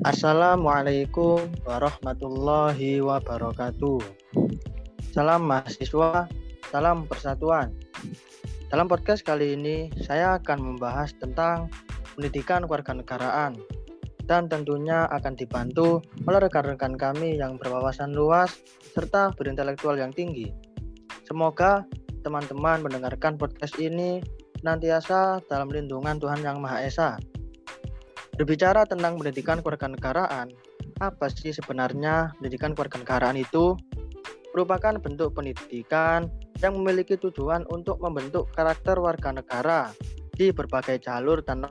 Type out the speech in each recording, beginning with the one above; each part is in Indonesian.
Assalamualaikum warahmatullahi wabarakatuh. Salam mahasiswa, salam persatuan. Dalam podcast kali ini, saya akan membahas tentang pendidikan kewarganegaraan dan tentunya akan dibantu oleh rekan-rekan kami yang berwawasan luas serta berintelektual yang tinggi. Semoga teman-teman mendengarkan podcast ini nantiasa dalam lindungan Tuhan Yang Maha Esa. Berbicara tentang pendidikan kewarganegaraan, apa sih sebenarnya pendidikan kewarganegaraan itu? Merupakan bentuk pendidikan yang memiliki tujuan untuk membentuk karakter warga negara di berbagai jalur dan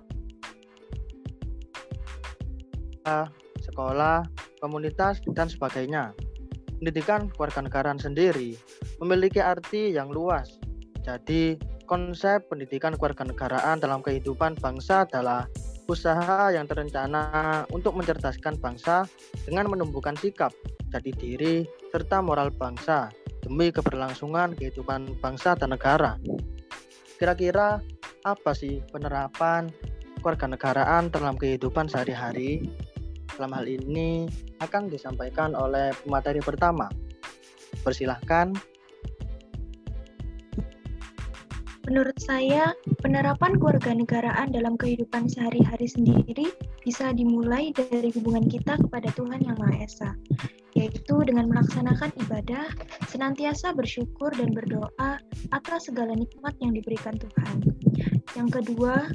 sekolah, komunitas, dan sebagainya. Pendidikan kewarganegaraan sendiri memiliki arti yang luas. Jadi, konsep pendidikan kewarganegaraan dalam kehidupan bangsa adalah usaha yang terencana untuk mencerdaskan bangsa dengan menumbuhkan sikap, jati diri, serta moral bangsa demi keberlangsungan kehidupan bangsa dan negara. Kira-kira apa sih penerapan kewarganegaraan dalam kehidupan sehari-hari? Dalam hal ini akan disampaikan oleh pemateri pertama. Persilahkan Menurut saya, penerapan kewarganegaraan dalam kehidupan sehari-hari sendiri bisa dimulai dari hubungan kita kepada Tuhan Yang Maha Esa, yaitu dengan melaksanakan ibadah, senantiasa bersyukur dan berdoa atas segala nikmat yang diberikan Tuhan. Yang kedua,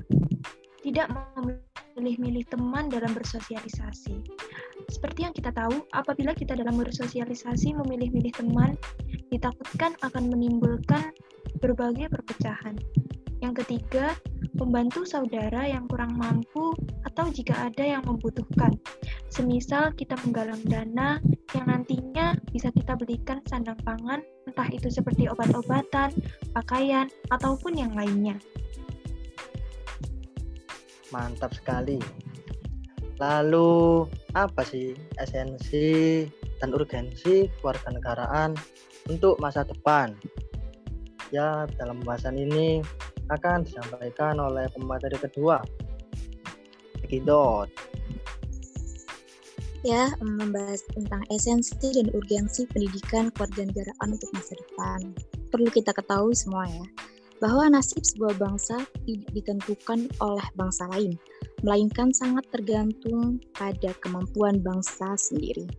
tidak memilih-milih teman dalam bersosialisasi. Seperti yang kita tahu, apabila kita dalam bersosialisasi memilih-milih teman, ditakutkan akan menimbulkan berbagai perpecahan. Yang ketiga, membantu saudara yang kurang mampu atau jika ada yang membutuhkan. Semisal kita menggalang dana yang nantinya bisa kita belikan sandang pangan, entah itu seperti obat-obatan, pakaian, ataupun yang lainnya. Mantap sekali. Lalu, apa sih esensi dan urgensi kewarganegaraan untuk masa depan? Ya dalam pembahasan ini akan disampaikan oleh pemateri kedua. Dot. Ya, membahas tentang esensi dan urgensi pendidikan kewarganegaraan untuk masa depan. Perlu kita ketahui semua ya, bahwa nasib sebuah bangsa tidak ditentukan oleh bangsa lain, melainkan sangat tergantung pada kemampuan bangsa sendiri.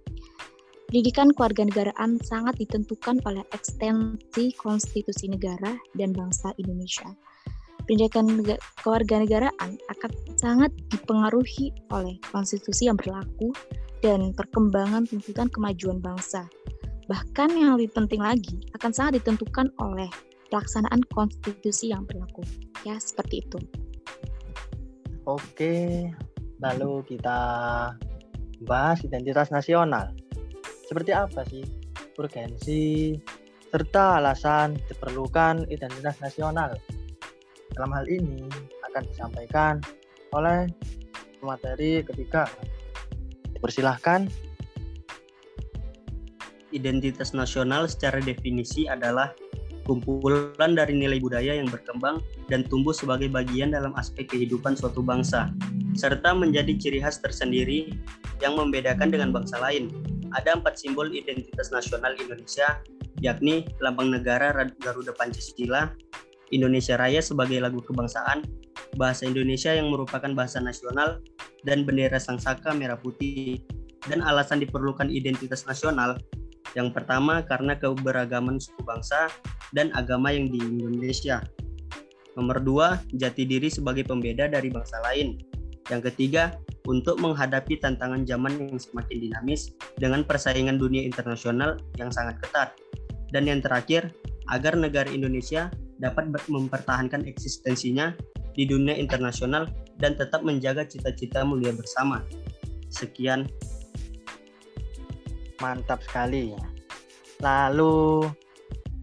Pendidikan kewarganegaraan sangat ditentukan oleh ekstensi konstitusi negara dan bangsa Indonesia. Pendidikan kewarganegaraan akan sangat dipengaruhi oleh konstitusi yang berlaku dan perkembangan tuntutan kemajuan bangsa. Bahkan yang lebih penting lagi akan sangat ditentukan oleh pelaksanaan konstitusi yang berlaku. Ya, seperti itu. Oke, lalu kita bahas identitas nasional. Seperti apa sih urgensi serta alasan diperlukan identitas nasional? Dalam hal ini akan disampaikan oleh materi ketiga. Persilahkan. Identitas nasional secara definisi adalah kumpulan dari nilai budaya yang berkembang dan tumbuh sebagai bagian dalam aspek kehidupan suatu bangsa, serta menjadi ciri khas tersendiri yang membedakan dengan bangsa lain ada empat simbol identitas nasional Indonesia, yakni lambang negara Garuda Pancasila, Indonesia Raya sebagai lagu kebangsaan, bahasa Indonesia yang merupakan bahasa nasional, dan bendera Sang Saka merah putih. Dan alasan diperlukan identitas nasional yang pertama karena keberagaman suku bangsa dan agama yang di Indonesia. Nomor dua, jati diri sebagai pembeda dari bangsa lain. Yang ketiga, untuk menghadapi tantangan zaman yang semakin dinamis dengan persaingan dunia internasional yang sangat ketat. Dan yang terakhir, agar negara Indonesia dapat mempertahankan eksistensinya di dunia internasional dan tetap menjaga cita-cita mulia bersama. Sekian. Mantap sekali. Lalu,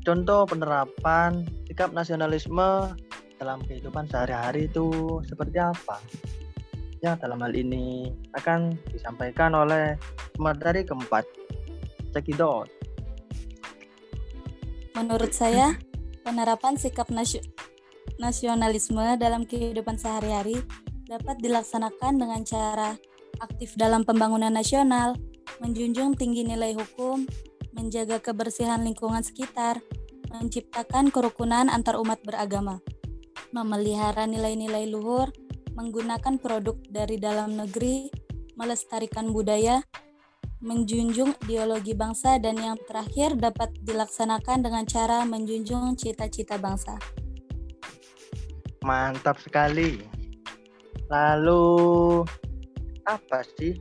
contoh penerapan sikap nasionalisme dalam kehidupan sehari-hari itu seperti apa? Ya, dalam hal ini akan disampaikan oleh materi keempat. Cekidot. Menurut saya, penerapan sikap nasio nasionalisme dalam kehidupan sehari-hari dapat dilaksanakan dengan cara aktif dalam pembangunan nasional, menjunjung tinggi nilai hukum, menjaga kebersihan lingkungan sekitar, menciptakan kerukunan antar umat beragama, memelihara nilai-nilai luhur, menggunakan produk dari dalam negeri, melestarikan budaya, menjunjung ideologi bangsa, dan yang terakhir dapat dilaksanakan dengan cara menjunjung cita-cita bangsa. Mantap sekali. Lalu apa sih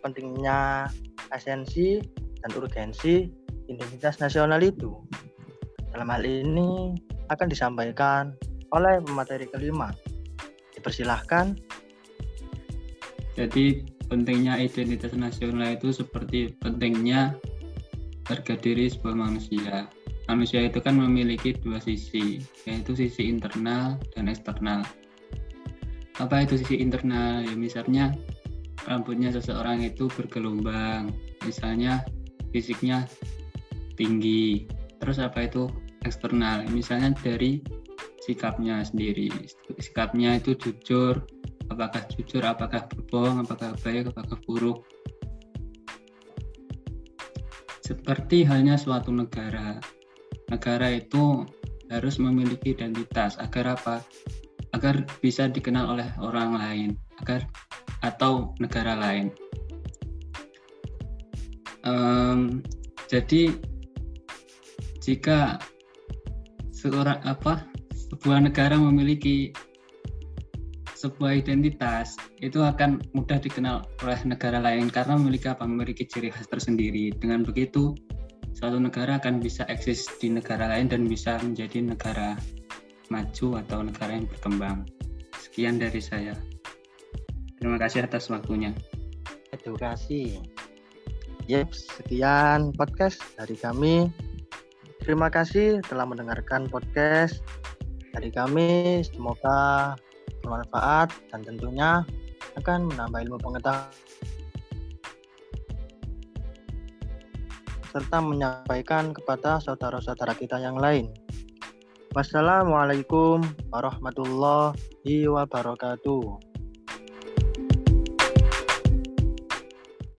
pentingnya esensi dan urgensi identitas nasional itu? Dalam hal ini akan disampaikan oleh pemateri kelima. Dipersilahkan. Jadi pentingnya identitas nasional itu seperti pentingnya harga diri sebuah manusia. Manusia itu kan memiliki dua sisi, yaitu sisi internal dan eksternal. Apa itu sisi internal? Ya misalnya rambutnya seseorang itu bergelombang, misalnya fisiknya tinggi. Terus apa itu eksternal? Misalnya dari sikapnya sendiri. Sikapnya itu jujur, apakah jujur, apakah berbohong, apakah baik, apakah buruk. Seperti halnya suatu negara. Negara itu harus memiliki identitas agar apa? Agar bisa dikenal oleh orang lain, agar atau negara lain. Um, jadi jika seorang apa sebuah negara memiliki sebuah identitas itu akan mudah dikenal oleh negara lain karena memiliki apa? Memiliki ciri khas tersendiri. Dengan begitu suatu negara akan bisa eksis di negara lain dan bisa menjadi negara maju atau negara yang berkembang. Sekian dari saya. Terima kasih atas waktunya. Edukasi Yep, sekian podcast dari kami. Terima kasih telah mendengarkan podcast dari kami. Semoga bermanfaat dan tentunya akan menambah ilmu pengetahuan serta menyampaikan kepada saudara-saudara kita yang lain. Wassalamualaikum warahmatullahi wabarakatuh.